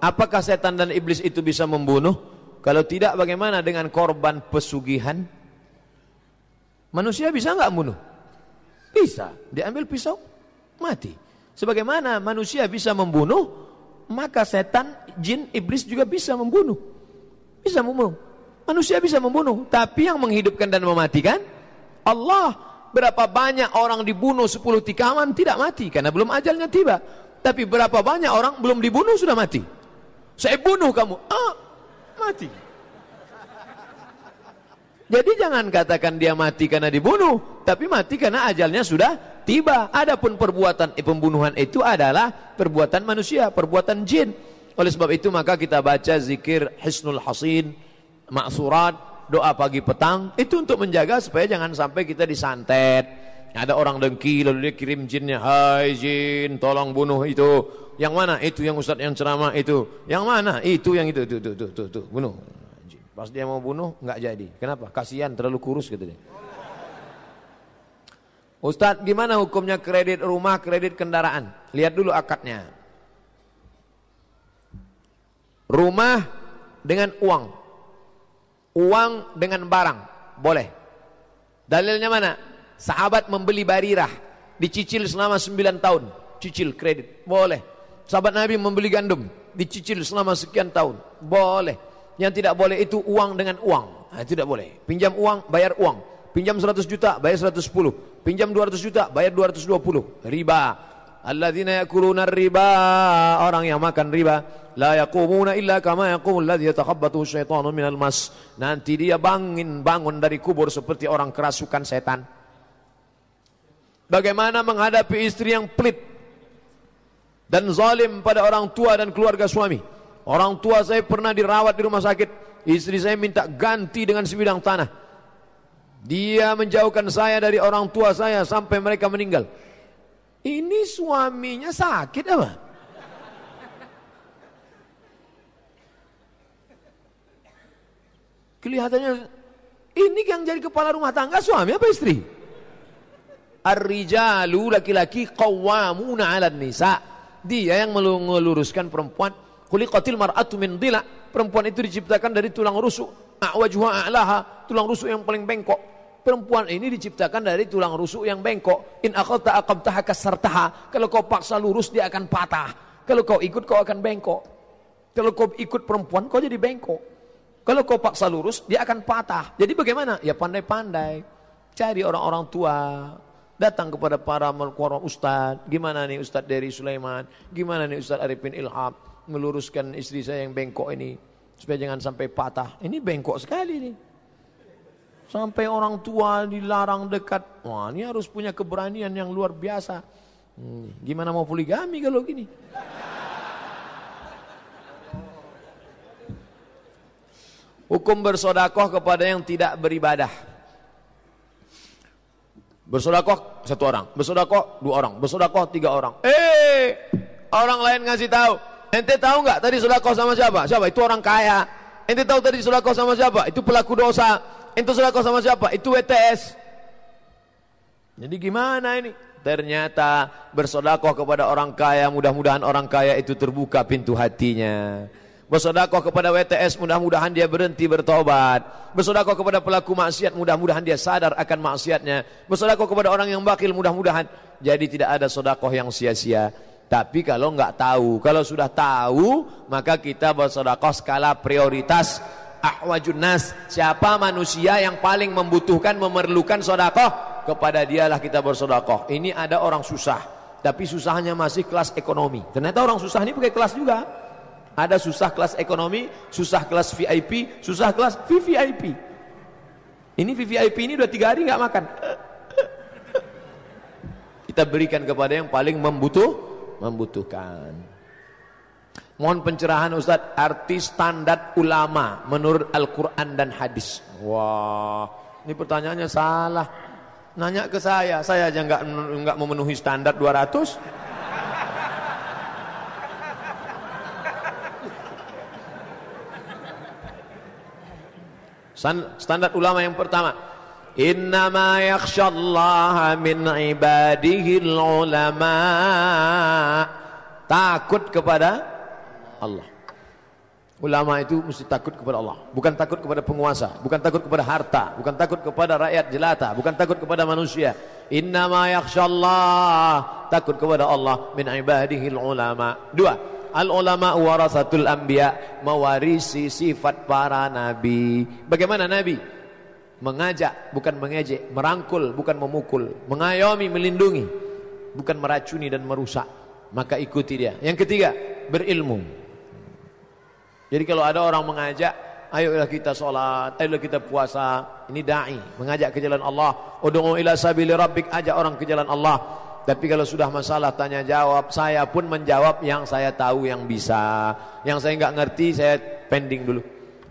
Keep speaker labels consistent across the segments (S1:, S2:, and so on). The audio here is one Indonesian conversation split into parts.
S1: apakah setan dan iblis itu bisa membunuh? Kalau tidak bagaimana dengan korban pesugihan? Manusia bisa nggak membunuh? Bisa. Diambil pisau, mati. Sebagaimana manusia bisa membunuh, maka setan, jin, iblis juga bisa membunuh. Bisa membunuh. Manusia bisa membunuh, tapi yang menghidupkan dan mematikan Allah. Berapa banyak orang dibunuh 10 tikaman tidak mati karena belum ajalnya tiba. Tapi berapa banyak orang belum dibunuh sudah mati. Saya bunuh kamu. Ah, mati. Jadi jangan katakan dia mati karena dibunuh, tapi mati karena ajalnya sudah tiba. Adapun perbuatan pembunuhan itu adalah perbuatan manusia, perbuatan jin. Oleh sebab itu maka kita baca zikir Hisnul Hasin, maksurat, doa pagi petang itu untuk menjaga supaya jangan sampai kita disantet ada orang dengki lalu dia kirim jinnya hai jin tolong bunuh itu yang mana? Itu yang ustaz yang ceramah itu. Yang mana? Itu yang itu. Tuh tuh tuh tuh, tuh. bunuh. Pas dia mau bunuh nggak jadi. Kenapa? Kasihan terlalu kurus gitu dia. Ustadz gimana hukumnya kredit rumah kredit kendaraan? Lihat dulu akadnya. Rumah dengan uang. Uang dengan barang. Boleh. Dalilnya mana? Sahabat membeli barirah. Dicicil selama 9 tahun. Cicil kredit. Boleh sahabat nabi membeli gandum dicicil selama sekian tahun. Boleh. Yang tidak boleh itu uang dengan uang. Nah, tidak boleh. Pinjam uang bayar uang. Pinjam 100 juta bayar 110 pinjam 200 juta bayar 220 riba. Alladzina yakuluna riba. Orang yang makan riba. La yaqumuna illa kama yaqumul ladzi yatakhabbathu syaitanu minal mas. Nanti dia bangun bangun dari kubur seperti orang kerasukan setan. Bagaimana menghadapi istri yang pelit dan zalim pada orang tua dan keluarga suami orang tua saya pernah dirawat di rumah sakit istri saya minta ganti dengan sebidang tanah dia menjauhkan saya dari orang tua saya sampai mereka meninggal ini suaminya sakit apa? Kelihatannya ini yang jadi kepala rumah tangga suami apa istri? Ar-rijalu laki-laki qawwamuna 'alan nisa. Dia yang meluruskan perempuan. Khuliqatil mar'atu min dhila. Perempuan itu diciptakan dari tulang rusuk. A'wajuha a'laha, tulang rusuk yang paling bengkok. Perempuan ini diciptakan dari tulang rusuk yang bengkok. In akhadta aqamtaha kasartaha. Kalau kau paksa lurus dia akan patah. Kalau kau ikut kau akan bengkok. Kalau kau ikut perempuan kau jadi bengkok. Kalau kau paksa lurus, dia akan patah. Jadi bagaimana? Ya pandai-pandai. Cari orang-orang tua. Datang kepada para orang ustaz. Gimana nih Ustaz dari Sulaiman? Gimana nih Ustaz Arifin Ilham? Meluruskan istri saya yang bengkok ini. Supaya jangan sampai patah. Ini bengkok sekali nih. Sampai orang tua dilarang dekat. Wah ini harus punya keberanian yang luar biasa. Hmm, gimana mau poligami kalau gini? Hukum bersodakoh kepada yang tidak beribadah. Bersodakoh satu orang, bersodakoh dua orang, bersodakoh tiga orang. Eh, orang lain ngasih tahu. Ente tahu nggak tadi sodakoh sama siapa? Siapa? Itu orang kaya. Ente tahu tadi sodakoh sama siapa? Itu pelaku dosa. Ente sodakoh sama siapa? Itu WTS. Jadi gimana ini? Ternyata bersodakoh kepada orang kaya, mudah-mudahan orang kaya itu terbuka pintu hatinya. Bersodakoh kepada WTS mudah-mudahan dia berhenti bertobat. Bersodakoh kepada pelaku maksiat mudah-mudahan dia sadar akan maksiatnya. Bersodakoh kepada orang yang bakil mudah-mudahan jadi tidak ada sodakoh yang sia-sia. Tapi kalau enggak tahu, kalau sudah tahu maka kita bersodakoh skala prioritas. Ahwajun nas, siapa manusia yang paling membutuhkan memerlukan sodakoh kepada dialah kita bersodakoh. Ini ada orang susah, tapi susahnya masih kelas ekonomi. Ternyata orang susah ini pakai kelas juga. Ada susah kelas ekonomi, susah kelas VIP, susah kelas VVIP. Ini VVIP ini udah tiga hari nggak makan. Kita berikan kepada yang paling membutuh, membutuhkan. Mohon pencerahan Ustaz, arti standar ulama menurut Al-Quran dan hadis. Wah, ini pertanyaannya salah. Nanya ke saya, saya aja nggak nggak memenuhi standar 200. Standar ulama yang pertama, innama yakhshallaha min ibadihi ulama. Takut kepada Allah. Ulama itu mesti takut kepada Allah, bukan takut kepada penguasa, bukan takut kepada harta, bukan takut kepada rakyat jelata, bukan takut kepada manusia. Innama yakhshallah, takut kepada Allah min ibadihil ulama. Dua, al ulama warasatul anbiya, mewarisi sifat para nabi. Bagaimana nabi? Mengajak, bukan mengejek, merangkul, bukan memukul, mengayomi, melindungi, bukan meracuni dan merusak. Maka ikuti dia. Yang ketiga, berilmu. Jadi kalau ada orang mengajak, ayolah kita sholat, ayolah kita puasa. Ini da'i, mengajak ke jalan Allah. Udu'u ila sabili rabbik, ajak orang ke jalan Allah. Tapi kalau sudah masalah tanya jawab, saya pun menjawab yang saya tahu yang bisa. Yang saya enggak ngerti, saya pending dulu.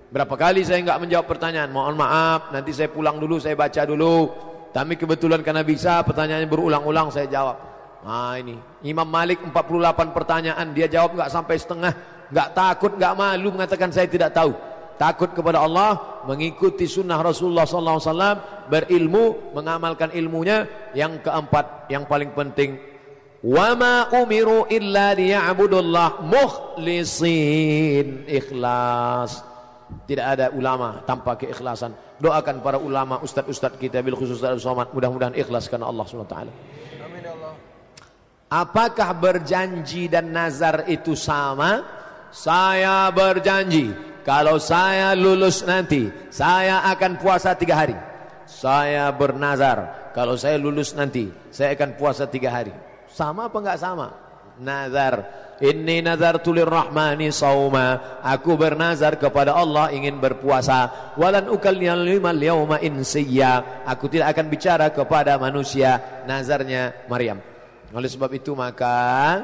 S1: Berapa kali saya enggak menjawab pertanyaan, mohon maaf, nanti saya pulang dulu, saya baca dulu. Tapi kebetulan karena bisa, pertanyaannya berulang-ulang saya jawab. Nah ini, Imam Malik 48 pertanyaan, dia jawab enggak sampai setengah enggak takut, enggak malu mengatakan saya tidak tahu. Takut kepada Allah, mengikuti sunnah Rasulullah wasallam, berilmu, mengamalkan ilmunya. Yang keempat, yang paling penting, wa ma umiru illa liya'budullah mukhlisin ikhlas. Tidak ada ulama tanpa keikhlasan. Doakan para ulama, ustaz-ustaz kita bil khusus Ustaz Somad mudah-mudahan ikhlas karena Allah taala. Amin ya Allah. Apakah berjanji dan nazar itu sama? Saya berjanji kalau saya lulus nanti saya akan puasa tiga hari. Saya bernazar kalau saya lulus nanti saya akan puasa tiga hari. Sama apa enggak sama? Nazar. Inni tulir rahmani sauma. Aku bernazar kepada Allah ingin berpuasa. Walan ukallimal yauma insiya. Aku tidak akan bicara kepada manusia. Nazarnya Maryam. Oleh sebab itu maka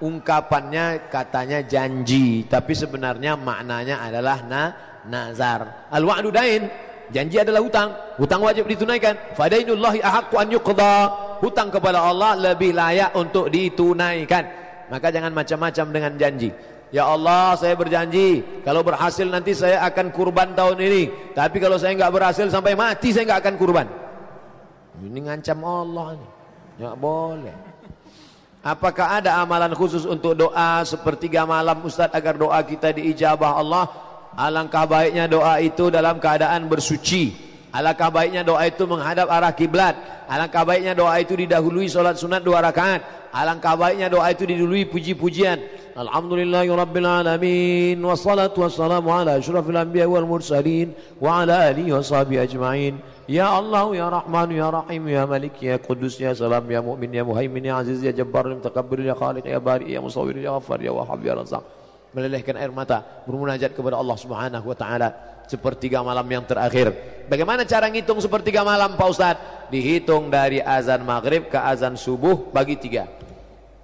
S1: ungkapannya katanya janji tapi sebenarnya maknanya adalah na nazar. Al wa'du dain janji adalah hutang. Hutang wajib ditunaikan. Fadainullahi ahaqqu an yuqda. Hutang kepada Allah lebih layak untuk ditunaikan. Maka jangan macam-macam dengan janji. Ya Allah saya berjanji Kalau berhasil nanti saya akan kurban tahun ini. Tapi kalau saya enggak berhasil sampai mati saya enggak akan kurban. Ini ngancam Allah Ya boleh Apakah ada amalan khusus untuk doa sepertiga malam Ustaz agar doa kita diijabah Allah? Alangkah baiknya doa itu dalam keadaan bersuci. Alangkah baiknya doa itu menghadap arah kiblat. Alangkah baiknya doa itu didahului solat sunat dua rakaat. Alangkah baiknya doa itu didahului puji-pujian. Alhamdulillahirabbil alamin wassalatu wassalamu ala asyrafil anbiya wal mursalin wa ala alihi washabihi ajmain. Ya Allah, Ya Rahman, Ya Rahim, Ya Malik, Ya Qudus, Ya Salam, Ya Mu'min, Ya Muhaimin, Ya Aziz, Ya Jabbar, Ya Mutakabbir, Ya Khaliq, Ya Bari, Ya Musawir, Ya Ghaffar, Ya Wahhab, Ya Razak. Melelehkan air mata, bermunajat kepada Allah Subhanahu wa taala sepertiga malam yang terakhir. Bagaimana cara ngitung sepertiga malam Pak Ustaz? Dihitung dari azan maghrib ke azan subuh bagi tiga.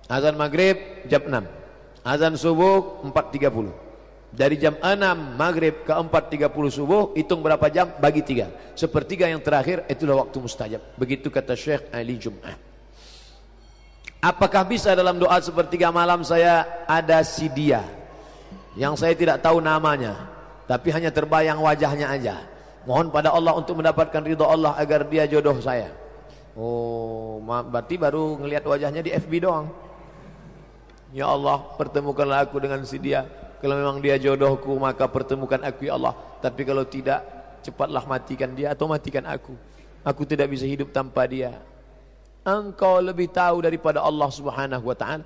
S1: Azan maghrib jam 6. Azan subuh 4.30. Dari jam 6 maghrib ke 4.30 subuh Hitung berapa jam? Bagi tiga. Sepertiga yang terakhir itulah waktu mustajab. Begitu kata Syekh Ali Jum'ah. Apakah bisa dalam doa sepertiga malam saya ada si dia? Yang saya tidak tahu namanya Tapi hanya terbayang wajahnya aja. Mohon pada Allah untuk mendapatkan ridho Allah agar dia jodoh saya. Oh, berarti baru ngelihat wajahnya di FB doang Ya Allah pertemukanlah aku dengan si dia kalau memang dia jodohku maka pertemukan aku ya Allah. Tapi kalau tidak cepatlah matikan dia atau matikan aku. Aku tidak bisa hidup tanpa dia. Engkau lebih tahu daripada Allah Subhanahu wa taala.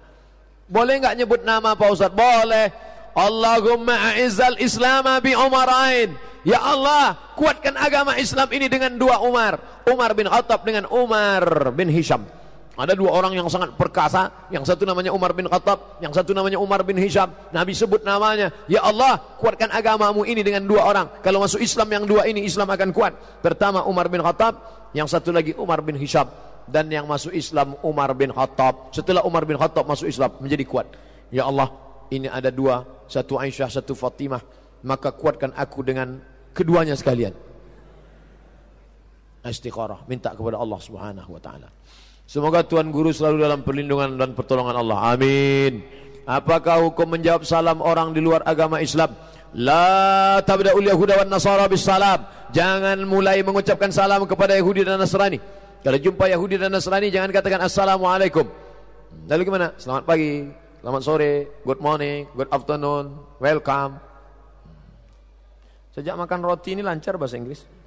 S1: Boleh enggak nyebut nama Pak Ustaz? Boleh. Allahumma a'izzal Islam bi Umarain. Ya Allah, kuatkan agama Islam ini dengan dua Umar. Umar bin Khattab dengan Umar bin Hisham. Ada dua orang yang sangat perkasa, yang satu namanya Umar bin Khattab, yang satu namanya Umar bin Hisham. Nabi sebut namanya, "Ya Allah, kuatkan agamamu ini dengan dua orang. Kalau masuk Islam yang dua ini Islam akan kuat." Pertama Umar bin Khattab, yang satu lagi Umar bin Hisham dan yang masuk Islam Umar bin Khattab. Setelah Umar bin Khattab masuk Islam menjadi kuat. Ya Allah, ini ada dua, satu Aisyah, satu Fatimah. Maka kuatkan aku dengan keduanya sekalian. Istiqarah, minta kepada Allah Subhanahu wa taala. Semoga Tuan Guru selalu dalam perlindungan dan pertolongan Allah. Amin. Apakah hukum menjawab salam orang di luar agama Islam? La tabda'ul yahuda wan nasara bis salam. Jangan mulai mengucapkan salam kepada Yahudi dan Nasrani. Kalau jumpa Yahudi dan Nasrani jangan katakan assalamualaikum. Lalu gimana? Selamat pagi, selamat sore, good morning, good afternoon, welcome. Sejak makan roti ini lancar bahasa Inggris.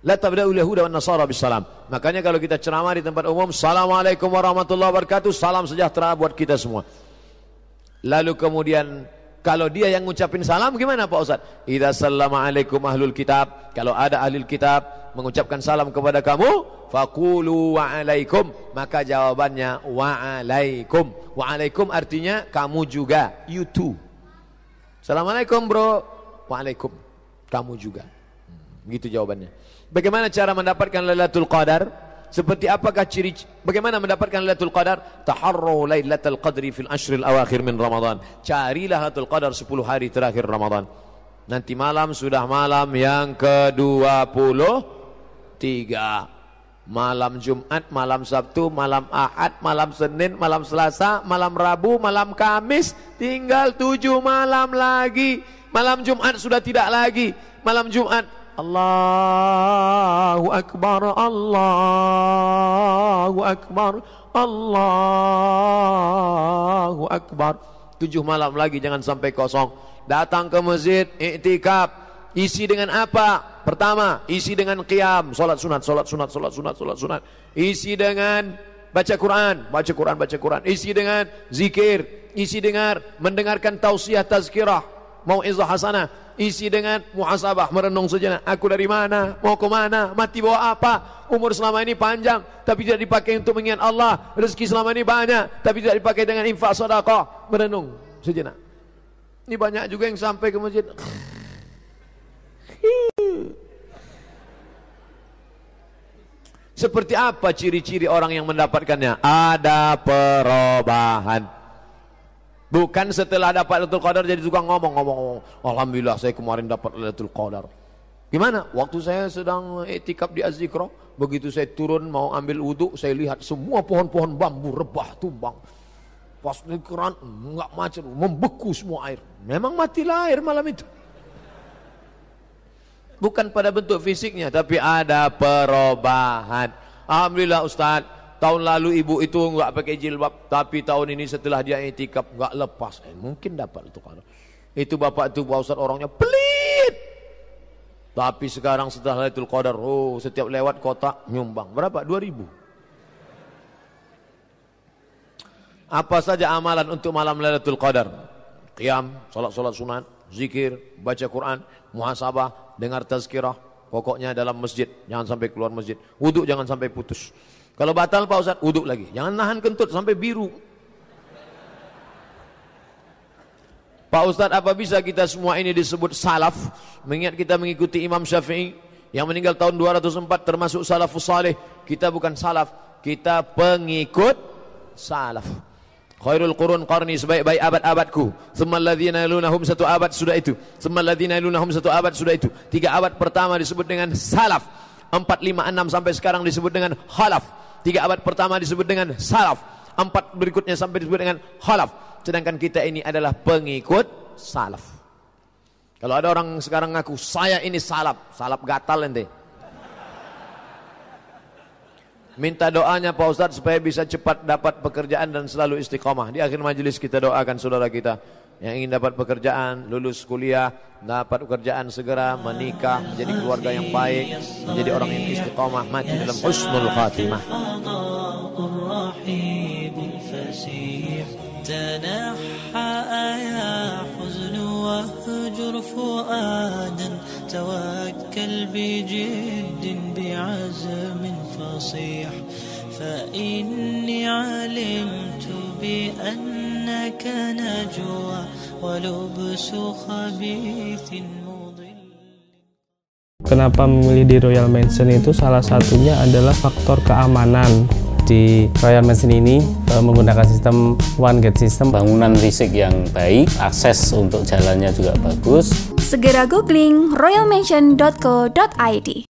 S1: La tabda'ul yahuda wan nasara bisalam. Makanya kalau kita ceramah di tempat umum, Assalamualaikum warahmatullahi wabarakatuh, salam sejahtera buat kita semua. Lalu kemudian kalau dia yang ngucapin salam gimana Pak Ustaz? Idza sallama alaikum ahlul kitab. Kalau ada ahli kitab mengucapkan salam kepada kamu, faqulu wa alaikum. Maka jawabannya wa alaikum. Wa alaikum artinya kamu juga, you too. Assalamualaikum bro. Waalaikum. Kamu juga. Hmm, gitu jawabannya. Bagaimana cara mendapatkan Lailatul Qadar? Seperti apakah ciri bagaimana mendapatkan Lailatul Qadar? Taharru Lailatul Qadri fil ashril awakhir min Ramadan. Carilah Lailatul Qadar 10 hari terakhir Ramadan. Nanti malam sudah malam yang ke-23. Malam Jumat, malam Sabtu, malam Ahad, malam Senin, malam Selasa, malam Rabu, malam Kamis, tinggal tujuh malam lagi. Malam Jumat sudah tidak lagi. Malam Jumat Allahu Akbar Allahu Akbar Allahu Akbar. Tujuh malam lagi jangan sampai kosong. Datang ke masjid Iktikaf Isi dengan apa? Pertama Isi dengan qiyam. Salat sunat Salat sunat Salat sunat Salat sunat. Isi dengan Baca Quran Baca Quran Baca Quran. Isi dengan zikir. Isi dengan Mendengarkan tausiah tazkirah. Mau'izah hasanah isi dengan muhasabah merenung sejenak aku dari mana? Mau ke mana? Mati bawa apa? Umur selama ini panjang tapi tidak dipakai untuk mengingat Allah. Rezeki selama ini banyak tapi tidak dipakai dengan infak sedekah. Merenung sejenak ini banyak juga yang sampai ke masjid. Seperti apa ciri-ciri orang yang mendapatkannya? Ada perubahan. Bukan setelah dapat Lailatul Qadar jadi tukang ngomong-ngomong. Alhamdulillah saya kemarin dapat Lailatul Qadar. Gimana? Waktu saya sedang etikap di Azikro, begitu saya turun mau ambil wudhu, saya lihat semua pohon-pohon bambu rebah tumbang. Pas keran, enggak macet, membeku semua air. Memang matilah air malam itu. Bukan pada bentuk fisiknya, tapi ada perubahan. Alhamdulillah Ustaz, Tahun lalu ibu itu enggak pakai jilbab, tapi tahun ini setelah dia itikaf enggak lepas. Eh, mungkin dapat itu kalau itu bapak itu Ustaz orangnya pelit. Tapi sekarang setelah Lailatul Qadar, oh setiap lewat kota nyumbang. Berapa? 2000. Apa saja amalan untuk malam Lailatul Qadar? Qiyam, salat-salat sunat, zikir, baca Quran, muhasabah, dengar tazkirah, pokoknya dalam masjid, jangan sampai keluar masjid. Wudhu jangan sampai putus. Kalau batal Pak Ustaz, uduk lagi. Jangan nahan kentut sampai biru. Pak Ustaz, apa bisa kita semua ini disebut salaf? Mengingat kita mengikuti Imam Syafi'i yang meninggal tahun 204 termasuk salafus salih. Kita bukan salaf, kita pengikut salaf. Khairul qurun qarni sebaik-baik abad-abadku. Semua ladzina yalunahum satu abad sudah itu. Semua ladzina yalunahum satu abad sudah itu. Tiga abad pertama disebut dengan salaf. Empat, lima, enam sampai sekarang disebut dengan khalaf. Tiga abad pertama disebut dengan salaf. Empat berikutnya sampai disebut dengan khalaf. Sedangkan kita ini adalah pengikut salaf. Kalau ada orang sekarang ngaku, saya ini salaf. Salaf gatal ente. Minta doanya Pak Ustadz supaya bisa cepat dapat pekerjaan dan selalu istiqomah. Di akhir majelis kita doakan saudara kita yang ingin dapat pekerjaan, lulus kuliah, dapat pekerjaan segera, menikah, menjadi keluarga yang baik, menjadi orang yang istiqomah, mati dalam husnul khatimah. توكل بجد بعزم فصيح فإني علمت بأنك نجوى ولبس خبيث
S2: Kenapa memilih di Royal Mansion itu salah satunya adalah faktor keamanan.
S3: Di Royal Mansion ini eh, menggunakan sistem one gate system, bangunan risik yang baik, akses untuk jalannya juga bagus.
S4: Segera googling royalmansion.co.id